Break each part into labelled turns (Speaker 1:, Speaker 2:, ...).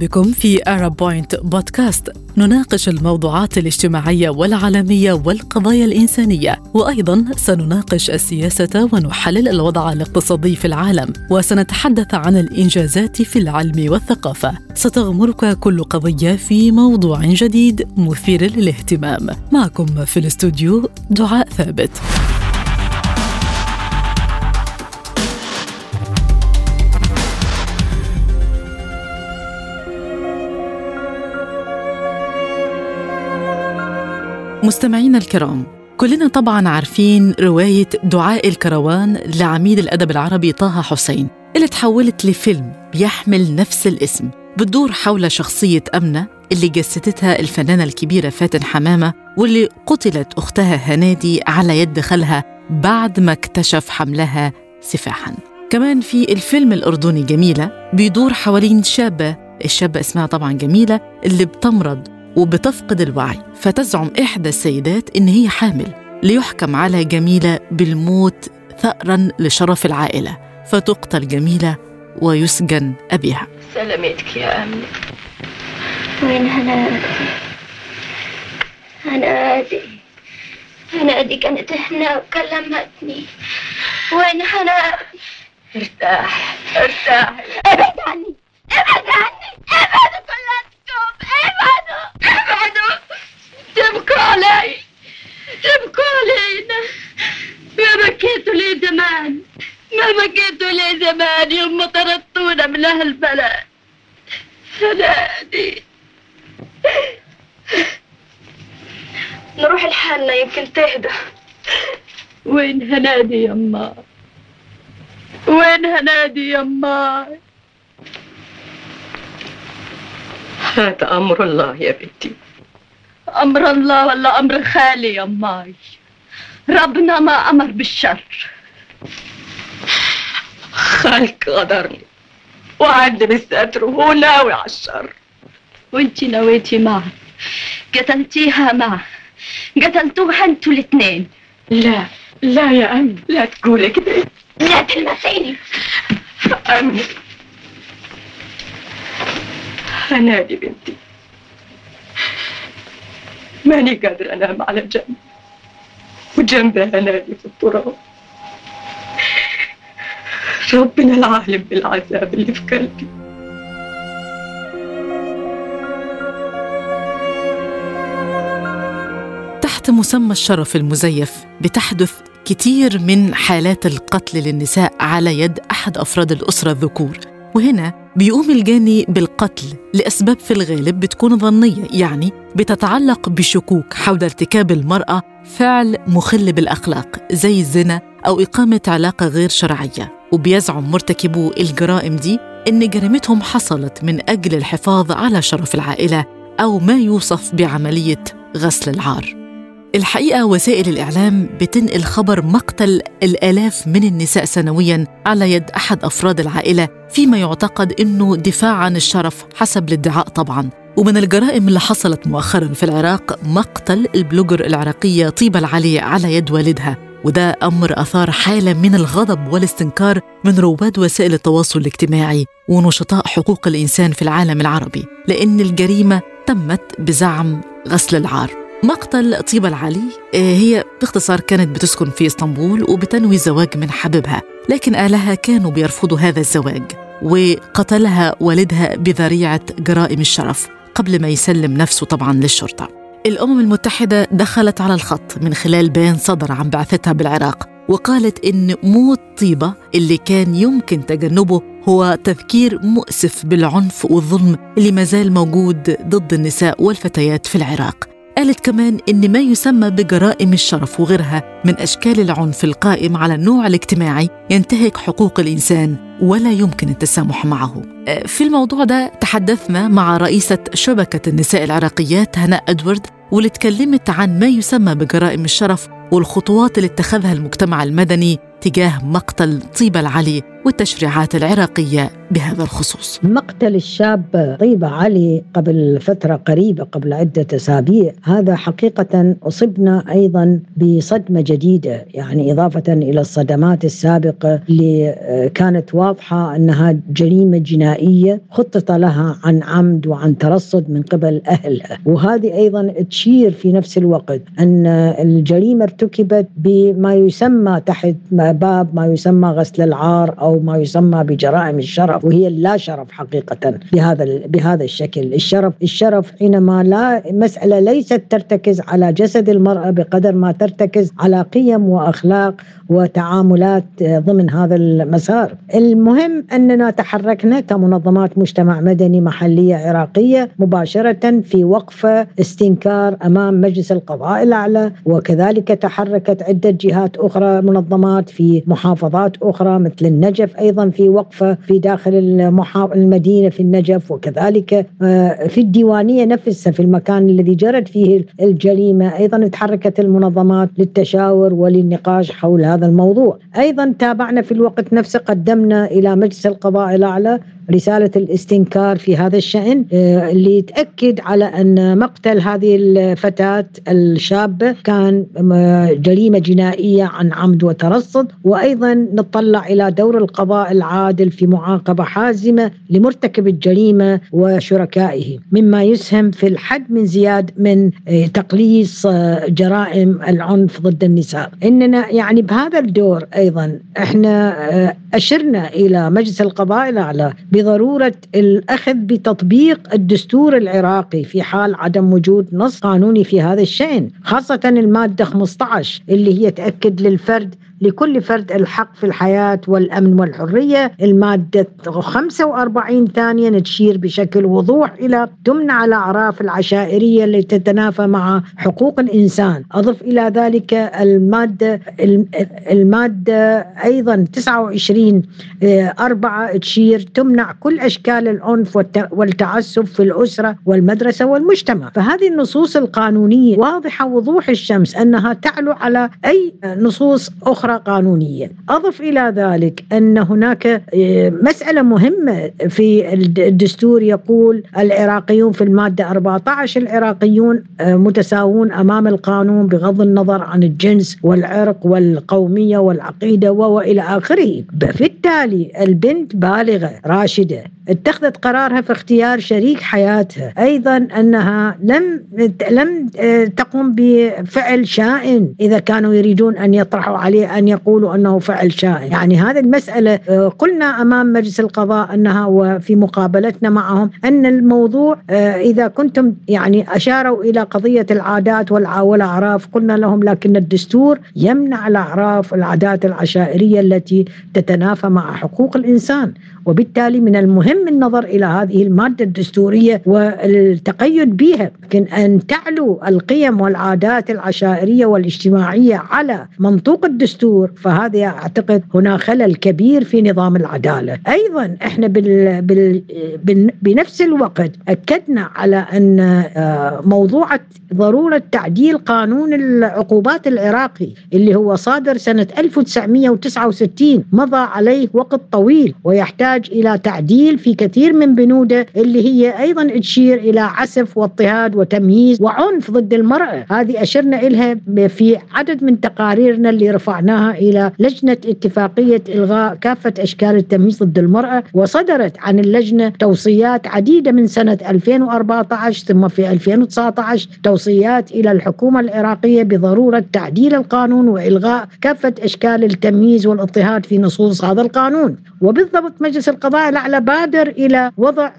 Speaker 1: بكم في أرب بوينت بودكاست نناقش الموضوعات الاجتماعية والعالمية والقضايا الإنسانية وأيضا سنناقش السياسة ونحلل الوضع الاقتصادي في العالم وسنتحدث عن الإنجازات في العلم والثقافة. ستغمرك كل قضية في موضوع جديد مثير للاهتمام. معكم في الاستوديو دعاء ثابت. مستمعينا الكرام كلنا طبعا عارفين رواية دعاء الكروان لعميد الأدب العربي طه حسين اللي تحولت لفيلم بيحمل نفس الاسم بتدور حول شخصية أمنة اللي جسدتها الفنانة الكبيرة فاتن حمامة واللي قتلت أختها هنادي على يد خالها بعد ما اكتشف حملها سفاحا. كمان في الفيلم الأردني جميلة بيدور حوالين شابة الشابة اسمها طبعا جميلة اللي بتمرض وبتفقد الوعي فتزعم إحدى السيدات إن هي حامل ليحكم على جميلة بالموت ثأرا لشرف العائلة فتقتل جميلة ويسجن أبيها.
Speaker 2: سلامتك يا أمنة.
Speaker 3: وين هنادي هنادي هنادي كانت هنا وكلمتني. وين هنادي
Speaker 2: ارتاح ارتاح.
Speaker 3: ابعد عني ابعد عني.
Speaker 2: علي. تبكوا علينا ما بكيتوا لي زمان. ما بكيتوا لي زمان يوم طردتونا من هالبلد هنادي
Speaker 3: نروح لحالنا يمكن تهدى.
Speaker 2: وين هنادي يما وين هنادي يما هذا أمر الله يا بنتي. أمر الله ولا أمر خالي يماي ربنا ما أمر بالشر. خالك غدرني. وعد بالستر وهو ناوي على الشر. وانتي نويتي معه قتلتيها معه قتلتوها أنتوا الاثنين. لا لا يا أمي. لا تقولي كده.
Speaker 3: لا تلمسيني.
Speaker 2: أمي. هنادي بنتي. ماني قادرة أنام على جنب. وجنبها هنادي في التراب. ربنا العالم بالعذاب اللي في قلبي.
Speaker 1: تحت مسمى الشرف المزيف بتحدث كتير من حالات القتل للنساء على يد أحد أفراد الأسرة الذكور. وهنا بيقوم الجاني بالقتل لأسباب في الغالب بتكون ظنية يعني بتتعلق بشكوك حول ارتكاب المرأة فعل مخل بالأخلاق زي الزنا أو إقامة علاقة غير شرعية. وبيزعم مرتكبو الجرائم دي إن جريمتهم حصلت من أجل الحفاظ على شرف العائلة أو ما يوصف بعملية غسل العار. الحقيقة وسائل الإعلام بتنقل خبر مقتل الآلاف من النساء سنوياً على يد أحد أفراد العائلة فيما يعتقد أنه دفاع عن الشرف حسب الادعاء طبعاً. ومن الجرائم اللي حصلت مؤخرا في العراق مقتل البلوجر العراقية طيبة العلي على يد والدها. وده أمر أثار حالة من الغضب والاستنكار من رواد وسائل التواصل الاجتماعي ونشطاء حقوق الإنسان في العالم العربي لأن الجريمة تمت بزعم غسل العار. مقتل طيبة العلي هي باختصار كانت بتسكن في إسطنبول وبتنوي زواج من حبيبها لكن أهلها كانوا بيرفضوا هذا الزواج وقتلها والدها بذريعة جرائم الشرف. قبل ما يسلم نفسه طبعا للشرطة. الأمم المتحدة دخلت على الخط من خلال بيان صدر عن بعثتها بالعراق وقالت إن موت طيبة اللي كان يمكن تجنبه هو تذكير مؤسف بالعنف والظلم اللي مازال موجود ضد النساء والفتيات في العراق. قالت كمان إن ما يسمى بجرائم الشرف وغيرها من أشكال العنف القائم على النوع الاجتماعي ينتهك حقوق الإنسان ولا يمكن التسامح معه. في الموضوع ده تحدثنا مع رئيسة شبكة النساء العراقيات هناء أدوارد واللي اتكلمت عن ما يسمى بجرائم الشرف والخطوات اللي اتخذها المجتمع المدني تجاه مقتل طيبة العلي. والتشريعات العراقية بهذا الخصوص.
Speaker 4: مقتل الشاب طيبة علي قبل فترة قريبة قبل عدة أسابيع. هذا حقيقة أصبنا أيضا بصدمة جديدة يعني إضافة إلى الصدمات السابقة اللي كانت واضحة أنها جريمة جنائية خطط لها عن عمد وعن ترصد من قبل أهلها. وهذه أيضا تشير في نفس الوقت أن الجريمة ارتكبت بما يسمى تحت باب ما يسمى غسل العار أو ما يسمى بجرائم الشرف وهي لا شرف حقيقة بهذا بهذا الشكل. الشرف الشرف حينما لا مسألة ليست ترتكز على جسد المرأة بقدر ما ترتكز على قيم وأخلاق وتعاملات ضمن هذا المسار. المهم أننا تحركنا كمنظمات مجتمع مدني محلية عراقية مباشرة في وقفة استنكار أمام مجلس القضاء الأعلى وكذلك تحركت عدة جهات أخرى منظمات في محافظات أخرى مثل النجف أيضا في وقفة في داخل المدينة في النجف وكذلك آه، في الديوانية نفسها في المكان الذي جرت فيه الجريمة أيضا تحركت المنظمات للتشاور وللنقاش حول هذا الموضوع. أيضا تابعنا في الوقت نفسه قدمنا إلى مجلس القضاء الأعلى رسالة الاستنكار في هذا الشأن آه، اللي تأكد على أن مقتل هذه الفتاة الشابة كان آه، جريمة جنائية عن عمد وترصد. وأيضا نطلع إلى دور القضاء العادل في معاقبة حازمة لمرتكب الجريمة وشركائه. مما يسهم في الحد من زياد من آه، تقليص جرائم العنف ضد النساء. إننا يعني بهذا الدور أيضا إحنا أشرنا إلى مجلس القضاء الأعلى بضرورة الأخذ بتطبيق الدستور العراقي في حال عدم وجود نص قانوني في هذا الشأن، خاصة المادة 15 اللي هي تأكد للفرد لكل فرد الحق في الحياة والأمن والحرية. المادة 45 ثانيا تشير بشكل وضوح إلى تمنع الأعراف العشائرية التي تتنافى مع حقوق الإنسان. أضف إلى ذلك المادة المادة أيضا 29 أربعة تشير تمنع كل أشكال العنف والتعسف في الأسرة والمدرسة والمجتمع. فهذه النصوص القانونية واضحة وضوح الشمس أنها تعلو على أي نصوص أخرى أخرى قانونية أضف إلى ذلك أن هناك آه، مسألة مهمة في الدستور يقول العراقيون في المادة 14 العراقيون آه، متساوون أمام القانون بغض النظر عن الجنس والعرق والقومية والعقيدة وإلى آخره. بالتالي البنت بالغة راشدة اتخذت قرارها في اختيار شريك حياتها. أيضا أنها لم لم آه، تقم بفعل شائن إذا كانوا يريدون أن يطرحوا عليه أن يقولوا أنه فعل شائن يعني هذه المسألة آه، قلنا أمام مجلس القضاء أنها وفي مقابلتنا معهم أن الموضوع آه، إذا كنتم يعني أشاروا إلى قضية العادات والأعراف قلنا لهم لكن الدستور يمنع الأعراف العادات العشائرية التي تتنافى مع حقوق الإنسان. وبالتالي من المهم النظر إلى هذه المادة الدستورية والتقيد بها لكن أن تعلو القيم والعادات العشائرية والاجتماعية على منطوق الدستور. فهذا أعتقد هنا خلل كبير في نظام العدالة. أيضا إحنا بال بال بنفس الوقت أكدنا على أن آه، موضوع ضرورة تعديل قانون العقوبات العراقي اللي هو صادر سنة 1969 مضى عليه وقت طويل ويحتاج يحتاج إلى تعديل في كثير من بنوده اللي هي أيضا تشير إلى عسف واضطهاد وتمييز وعنف ضد المرأة. هذه أشرنا إلها في عدد من تقاريرنا اللي رفعناها إلى لجنة اتفاقية إلغاء كافة أشكال التمييز ضد المرأة وصدرت عن اللجنة توصيات عديدة من سنة 2014 ثم في 2019 توصيات إلى الحكومة العراقية بضرورة تعديل القانون وإلغاء كافة أشكال التمييز والاضطهاد في نصوص هذا القانون. وبالضبط مجلس القضاء الأعلى بادر إلى وضع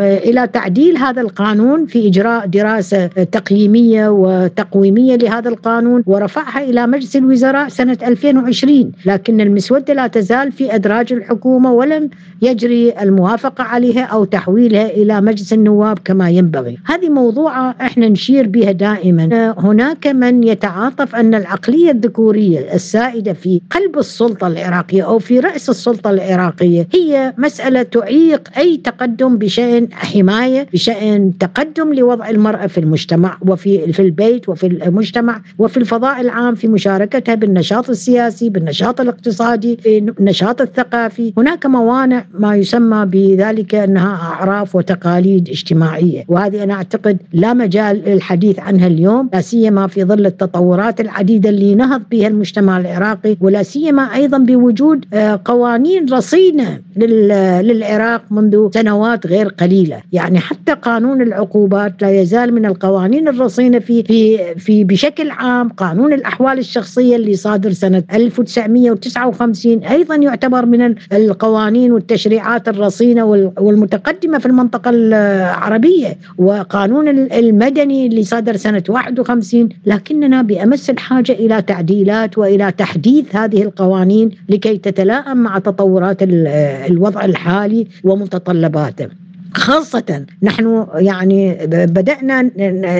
Speaker 4: إلى تعديل هذا القانون في إجراء دراسة تقييمية وتقويمية لهذا القانون ورفعها إلى مجلس الوزراء سنة 2020 لكن المسودة لا تزال في أدراج الحكومة ولم يجري الموافقة عليها أو تحويلها إلى مجلس النواب كما ينبغي. هذه موضوعة إحنا نشير بها دائما. هناك من يتعاطف أن العقلية الذكورية السائدة في قلب السلطة العراقية أو في رأس السلطة العراقية هي مسألة تعيق أي تقدم بشأن حماية بشأن تقدم لوضع المرأة في المجتمع وفي في البيت وفي المجتمع وفي الفضاء العام في مشاركتها بالنشاط السياسي السياسي بالنشاط الاقتصادي بالنشاط الثقافي. هناك موانع ما يسمى بذلك أنها أعراف وتقاليد اجتماعية. وهذه أنا أعتقد لا مجال للحديث عنها اليوم لا سيما في ظل التطورات العديدة اللي نهض بها المجتمع العراقي ولا سيما أيضا بوجود آه، قوانين رصينة للعراق منذ سنوات غير قليلة. يعني حتى قانون العقوبات لا يزال من القوانين الرصينة في في في بشكل عام قانون الأحوال الشخصية اللي صادر سنة 1959 أيضا يعتبر من القوانين والتشريعات الرصينة والمتقدمة في المنطقة العربية وقانون المدني اللي صدر سنة 51 لكننا بأمس الحاجة إلى تعديلات وإلى تحديث هذه القوانين لكي تتلائم مع تطورات الوضع الحالي ومتطلباته. خاصة نحن يعني بدأنا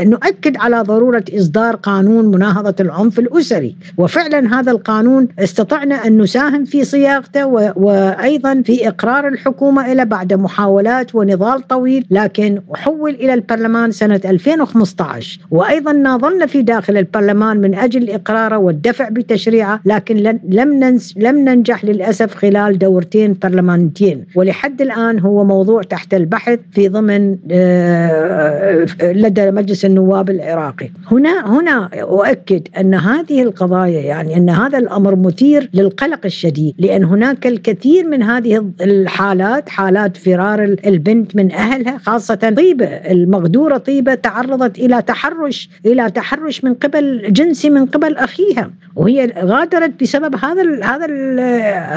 Speaker 4: نؤكد على ضرورة إصدار قانون مناهضة العنف الأسري. وفعلا هذا القانون استطعنا أن نساهم في صياغته وأيضا في إقرار الحكومة إلى بعد محاولات ونضال طويل لكن حول إلى البرلمان سنة 2015 وأيضا ناضلنا في داخل البرلمان من أجل إقراره والدفع بتشريعه لكن لم لم ننجح للأسف خلال دورتين برلمانيتين ولحد الآن هو موضوع تحت البحث البحث في ضمن آه، لدى مجلس النواب العراقي. هنا هنا أؤكد أن هذه القضايا يعني أن هذا الأمر مثير للقلق الشديد لأن هناك الكثير من هذه الحالات حالات فرار البنت من أهلها خاصة طيبة المغدورة طيبة تعرضت إلى تحرش إلى تحرش من قبل جنسي من قبل أخيها. وهي غادرت بسبب هذا ال هذا ال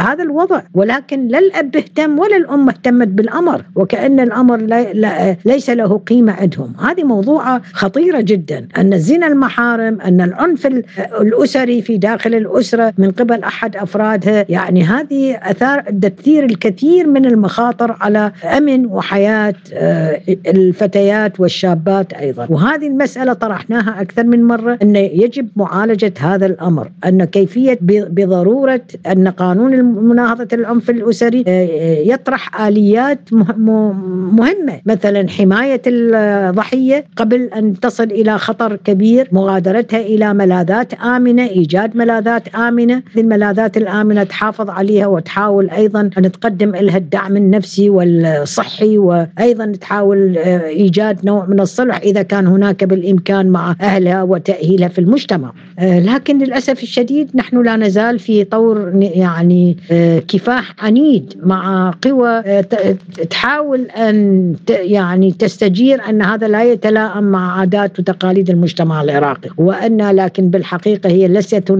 Speaker 4: هذا الوضع. ولكن لا الأب اهتم ولا الأم اهتمت بالأمر. وكأن الأمر لا ليس له قيمة عندهم. هذه موضوعة خطيرة جدا. أن الزنا المحارم أن العنف الأسري في داخل الأسرة من قبل أحد افرادها يعني هذه أثار تثير الكثير من المخاطر على أمن وحياة آه، الفتيات والشابات أيضا. وهذه المسألة طرحناها أكثر من مرة أن يجب معالجة هذا الأمر أن كيفية بضرورة أن قانون مناهضة العنف الأسري آه، يطرح آليات مهمة. مثلا حماية الضحية قبل أن تصل إلى خطر كبير مغادرتها إلى ملاذات آمنة إيجاد ملاذات آمنة. الملاذات الآمنة تحافظ عليها وتحاول أيضا أن تقدم لها الدعم النفسي والصحي وأيضا تحاول آه، إيجاد نوع من الصلح إذا كان هناك بالإمكان مع أهلها وتأهيلها في المجتمع. لكن للأسف الشديد نحن لا نزال في طور يعني آه، كفاح عنيد مع قوى آه، تحاول أن يعني تستجير أن هذا لا يتلائم مع عادات وتقاليد المجتمع العراقي وأن لكن بالحقيقة هي ليست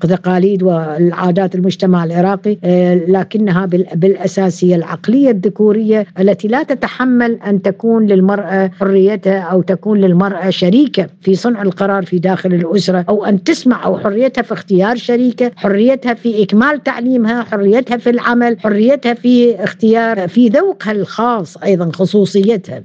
Speaker 4: تقاليد والعادات المجتمع العراقي آه، لكنها بالاساس هي العقلية الذكورية التي لا تتحمل أن تكون للمرأة حريتها أو تكون للمرأة شريكة في صنع القرار في داخل الأسرة أو أن تسمع أو حريتها في اختيار شريكة حريتها في إكمال تعليمها حريتها في العمل حريتها في اختيار في ذوقها الخاص أيضا خصوصيتها.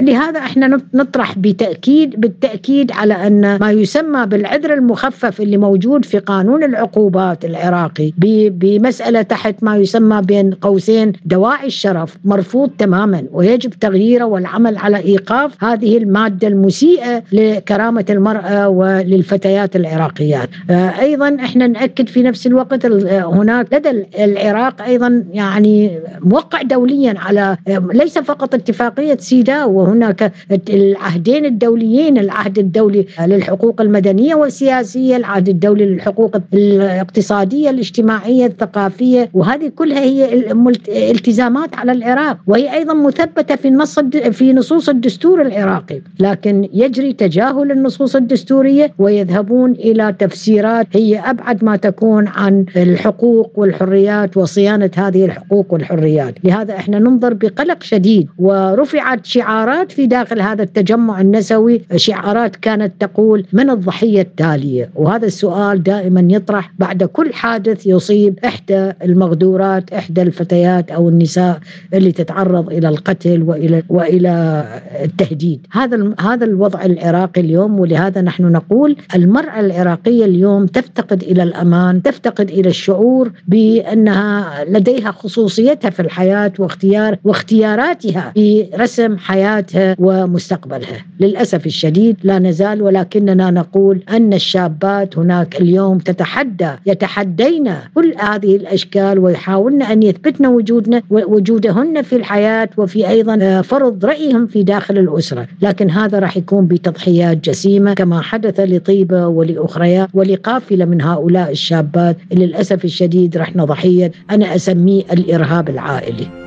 Speaker 4: لهذا إحنا نطرح بتاكيد بالتأكيد على أن ما يسمى بالعذر المخفف اللي موجود في قانون العقوبات العراقي بمسألة تحت ما يسمى بين قوسين دواعي الشرف مرفوض تماما ويجب تغييره والعمل على إيقاف هذه المادة المسيئة لكرامة المرأة وللفتيات العراقيات. آه، أيضا إحنا نأكد في نفس الوقت هناك لدى العراق أيضا يعني موقع دوليا على ليس فقط اتفاقية سيدا وهناك العهدين الدوليين العهد الدولي للحقوق المدنية والسياسية العهد الدولي للحقوق الاقتصادية الاجتماعية الثقافية وهذه كلها هي التزامات على العراق. وهي أيضا مثبتة في النص في نصوص الدستور العراقي. لكن يجري تجاهل النصوص الدستورية ويذهبون إلى تفسيرات هي أبعد ما تكون عن الحقوق والحريات وصيانة هذه الحقوق والحريات. لهذا إحنا ننظر بقلق شديد. ورفعت شعارات في داخل هذا التجمع النسوي شعارات كانت تقول من الضحية التالية؟ وهذا السؤال دائما يطرح بعد كل حادث يصيب إحدى المغدورات إحدى الفتيات أو النساء اللي تتعرض إلى القتل وإلى وإلى التهديد. هذا هذا الوضع العراقي اليوم ولهذا نحن نقول المرأة العراقية اليوم تفتقد إلى الأمان تفتقد إلى الشعور بأنها لديها خصوصيتها في الحياة واختيار واختياراتها في رسم تحترم حياتها ومستقبلها. للأسف الشديد لا نزال ولكننا نقول أن الشابات هناك اليوم تتحدى يتحدين كل هذه الأشكال ويحاولن أن يثبتن وجودنا وجودهن في الحياة وفي أيضا فرض رأيهم في داخل الأسرة. لكن هذا راح يكون بتضحيات جسيمة كما حدث لطيبة ولأخريات ولقافلة من هؤلاء الشابات. للأسف الشديد رحنا ضحية أنا أسميه الإرهاب العائلي.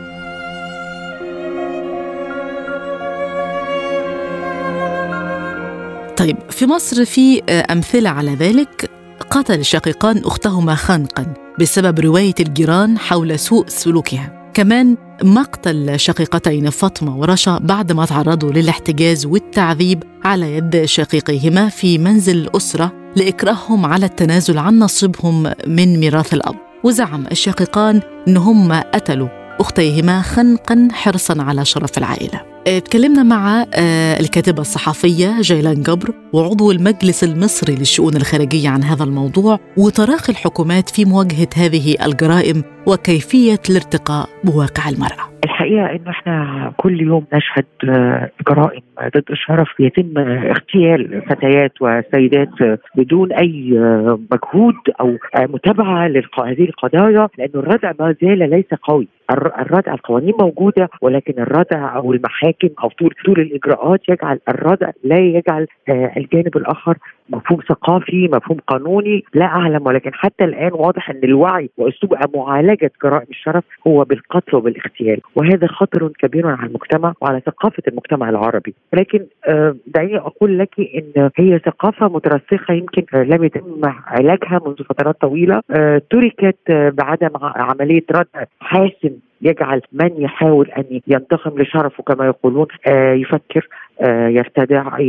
Speaker 1: طيب في مصر في أمثلة على ذلك؟ قتل الشقيقان أختهما خنقا بسبب رواية الجيران حول سوء سلوكها. كمان مقتل شقيقتين فاطمة ورشا بعدما تعرضوا للاحتجاز والتعذيب على يد شقيقيهما في منزل الأسرة لإكراههم على التنازل عن نصيبهم من ميراث الأب. وزعم الشقيقان أن هم قتلوا أختيهما خنقا حرصا على شرف العائلة. تكلمنا مع آه، الكاتبة الصحفية جيلان جبر. وعضو المجلس المصري للشؤون الخارجية عن هذا الموضوع وتراخي الحكومات في مواجهة هذه الجرائم وكيفية الارتقاء بواقع المرأة.
Speaker 5: الحقيقة إنه إحنا كل يوم نشهد آه، جرائم ضد الشرف. يتم اغتيال فتيات وسيدات بدون أي آه، مجهود أو متابعة لهذه القضايا لأنه الردع ما زال ليس قوي. الردع القوانين موجودة ولكن الردع أو المحاكم أو طول طول الإجراءات يجعل الردع لا يجعل آه، الجانب الآخر مفهوم ثقافي مفهوم قانوني لا أعلم ولكن حتى الآن واضح إن الوعي وأسلوب معالجة جرائم الشرف هو بالقتل وبالاغتيال وهذا خطر كبير على المجتمع وعلى ثقافة المجتمع العربي. ولكن آه، دعيني أقول لك إن هي ثقافة مترسخة يمكن آه، لم يتم علاجها منذ فترات طويلة تركت بعدم عملية ردع حاسم يجعل من يحاول أن ينتقم لشرفه كما يقولون آه يفكر. آه يرتدع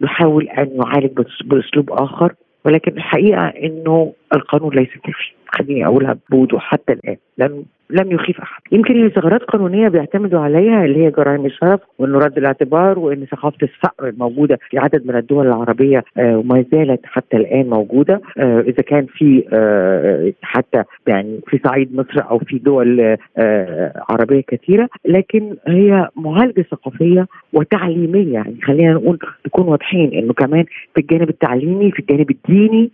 Speaker 5: يحاول أن يعالج بأسلوب آخر ولكن الحقيقة إنه القانون ليس كافي. خليني أقولها بوضوح حتى الآن. لم لم يخيف أحد. يمكن هي ثغرات قانونية بيعتمدوا عليها اللي هي جرائم الشرف وانه رد الاعتبار وإن ثقافة الثأر الموجوده في عدد من الدول العربية آه وما زالت حتى الآن موجودة. آه إذا كان في آه حتى يعني في صعيد مصر أو في دول عربية كثيرة لكن هي معالجه ثقافية وتعليمية. يعني خلينا نقول نكون واضحين إنه كمان في الجانب التعليمي في الجانب الديني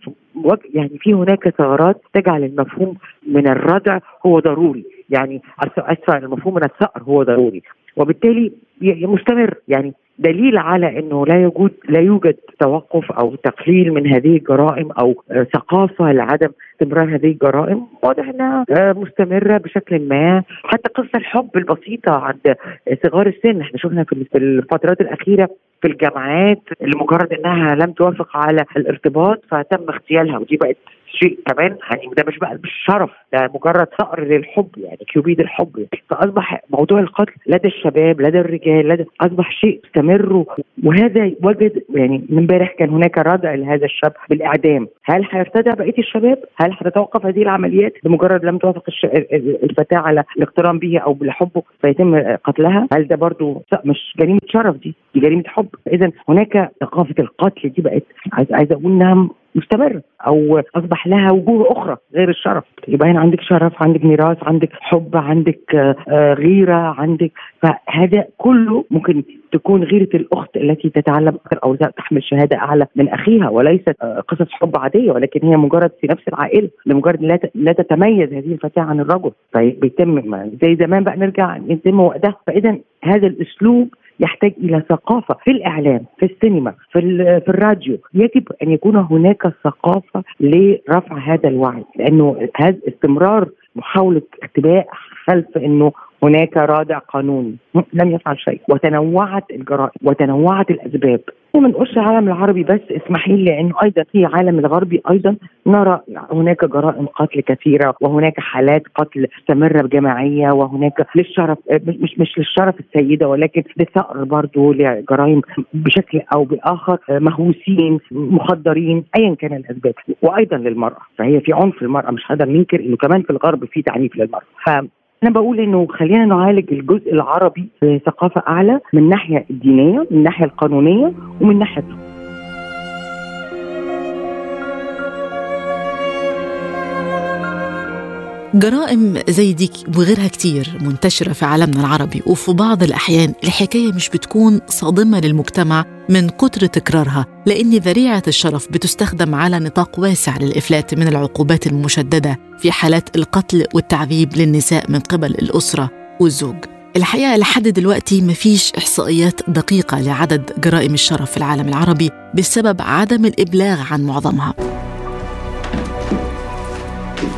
Speaker 5: يعني في هناك ثغرات تجعل المفهوم من الردع هو ضروري. يعني أسفة المفهوم من الثأر هو ضروري. وبالتالي مستمر. يعني دليل على إنه لا يوجد لا يوجد توقف أو تقليل من هذه الجرائم أو ثقافة لعدم استمرار هذه الجرائم. واضح إنها مستمرة بشكل ما. حتى قصة الحب البسيطة عند صغار السن. إحنا شفنا في الفترات الأخيرة في الجامعات لمجرد إنها لم توافق على الارتباط فتم اغتيالها. ودي بقت شيء كمان يعني ده مش بقى بالشرف ده مجرد صقر للحب يعني كيوبيد الحب يعني. فأصبح موضوع القتل لدى الشباب لدى الرجال لدى أصبح شيء مستمر وهذا وجد يعني من امبارح كان هناك ردع لهذا الشاب بالإعدام هل هيرتدع بقية الشباب؟ هل هتتوقف هذه العمليات بمجرد لم توافق. الفتاة على الاقتران به أو بحبه فيتم قتلها؟ هل ده برضه مش جريمة شرف دي؟ دي جريمة حب اذا هناك ثقافة القتل دي بقت عايز أقول إنها مستمر أو أصبح لها وجوه أخرى غير الشرف. يبقى هنا عندك شرف عندك ميراث عندك حب عندك آه، غيرة عندك. فهذا كله ممكن تكون غيرة الأخت التي تتعلم أكثر أو تحمل شهادة أعلى من أخيها وليست آه، قصص حب عادية ولكن هي مجرد في نفس العائلة لمجرد لا تتميز هذه الفتاة عن الرجل. فبيتم زي زمان بقى نرجع يتم وقتها. فإذا هذا الأسلوب يحتاج إلى ثقافة في الإعلام في السينما في, في الراديو. يجب أن يكون هناك ثقافة لرفع هذا الوعي لأنه هذا استمرار محاولة اختباء خلف إنه هناك رادع قانوني. لم يفعل شيء. وتنوعت الجرائم وتنوعت الأسباب. ما نقولش العالم العربي بس اسمحي لي لأنه أيضا في العالم الغربي أيضا نرى هناك جرائم قتل كثيرة وهناك حالات قتل مستمرة بجماعيه وهناك للشرف مش مش للشرف السيدة ولكن للثأر برضه لجرائم بشكل أو بآخر مهووسين مخدرين ايا كان الأسباب وأيضا للمرأة فهي في عنف للمراه مش هذا ننكر إنه كمان في الغرب في تعنيف للمرأة. أنا بقول إنه خلينا نعالج الجزء العربي بثقافه أعلى من الناحية الدينية من الناحية القانونية ومن الناحية
Speaker 1: جرائم زي دي وغيرها كتير منتشرة في عالمنا العربي وفي بعض الأحيان الحكاية مش بتكون صادمة للمجتمع من كتر تكرارها لأن ذريعة الشرف بتستخدم على نطاق واسع للإفلات من العقوبات المشددة في حالات القتل والتعذيب للنساء من قبل الأسرة والزوج. الحقيقة لحد دلوقتي مفيش إحصائيات دقيقة لعدد جرائم الشرف في العالم العربي بسبب عدم الإبلاغ عن معظمها.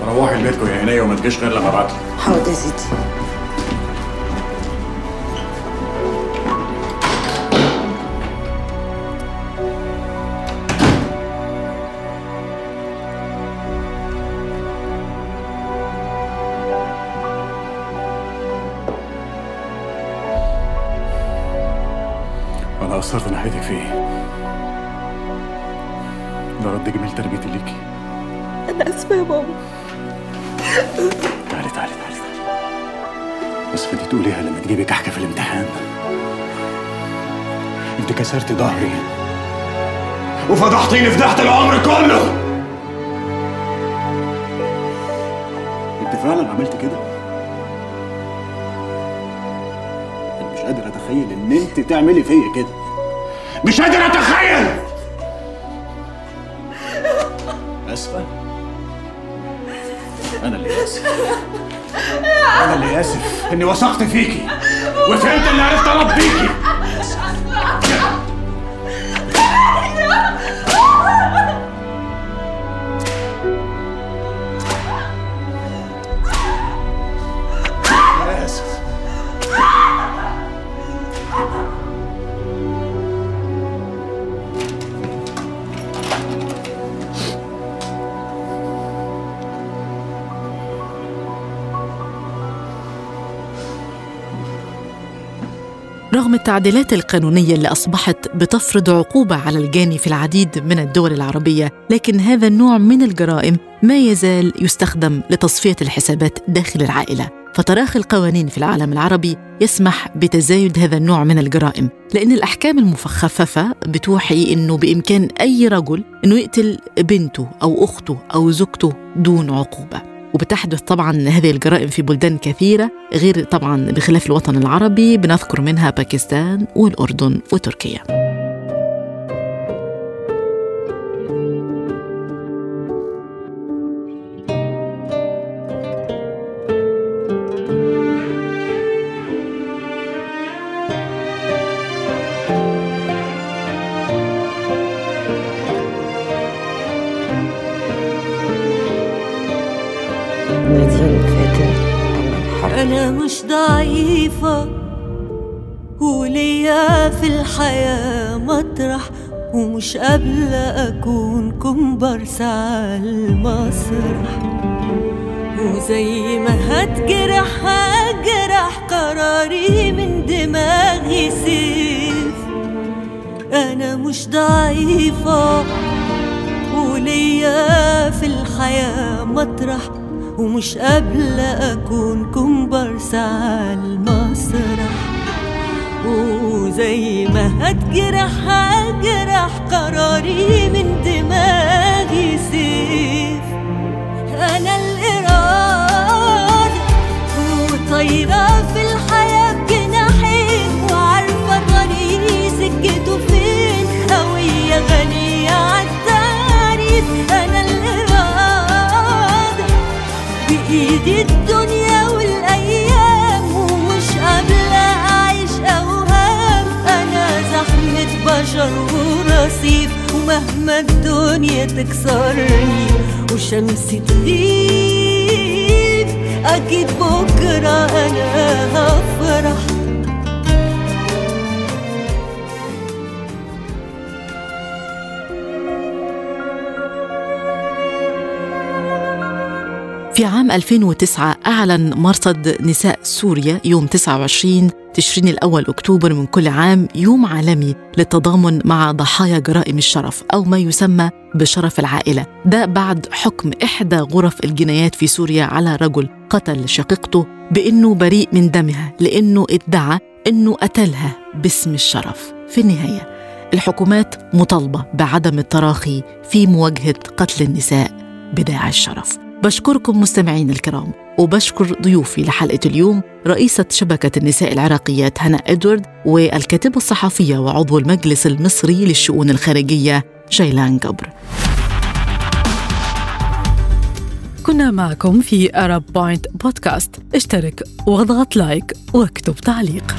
Speaker 6: روحي لبيتكم يا عينيا وما تجيش غير لما ابعت
Speaker 7: حاضر يا سيدي.
Speaker 6: أنا قصرت ناحيتك في إيه؟ ده رد جميل تربيتي ليكي.
Speaker 7: أنا اسفه يا ماما
Speaker 6: تعالي تعالي تعالي تعالي. بس بدي تقوليها لما تجيبي كحكة في الامتحان. انت كسرت ظهري. وفضحتيني فضحت العمر كله. انت فعلا عملت كده؟ أنا مش قادر أتخيل إن أنت تعملي فيا كده. مش قادر أتخيل! أنا اللي اسف إني وثقت فيكي وفهمت إني عرفت اربيكي
Speaker 1: رغم التعديلات القانونية اللي أصبحت بتفرض عقوبة على الجاني في العديد من الدول العربية لكن هذا النوع من الجرائم ما يزال يستخدم لتصفية الحسابات داخل العائلة. فتراخي القوانين في العالم العربي يسمح بتزايد هذا النوع من الجرائم لأن الأحكام المخففة بتوحي أنه بإمكان أي رجل أنه يقتل بنته أو أخته أو زوجته دون عقوبة. وبتحدث طبعا هذه الجرائم في بلدان كثيرة غير طبعا بخلاف الوطن العربي بنذكر منها باكستان والأردن وتركيا.
Speaker 8: أنا مش ضعيفة. وليا في الحياة مطرح ومش قابلة أكون كومبارس على المسرح. وزي ما هتجرح هجرح قراري من دماغي سيف. أنا مش ضعيفة. وليا في الحياة مطرح ومش قابلة أكون كومبارس على المسرح. وزي ما هتجرح هجرح قراري من دماغي سيف. أنا الإرادة وطايرة في الحياة بشر ورصيف ومهما الدنيا تكسرني وشمسي تغيب أكيد بكرة أنا هفرح
Speaker 1: في عام 2009 أعلن مرصد نساء سوريا يوم 29 تشرين الأول أكتوبر من كل عام يوم عالمي للتضامن مع ضحايا جرائم الشرف أو ما يسمى بشرف العائلة. ده بعد حكم إحدى غرف الجنايات في سوريا على رجل قتل شقيقته بأنه بريء من دمها لأنه ادعى أنه قتلها باسم الشرف. في النهاية الحكومات مطالبة بعدم التراخي في مواجهة قتل النساء بداعي الشرف. بشكركم مستمعين الكرام وبشكر ضيوفي لحلقة اليوم رئيسة شبكة النساء العراقيات هنا إدوارد والكاتبة الصحفية وعضو المجلس المصري للشؤون الخارجية جيلان جبر.
Speaker 9: كنا معكم في Arab Point Podcast اشترك واضغط لايك واكتب تعليق.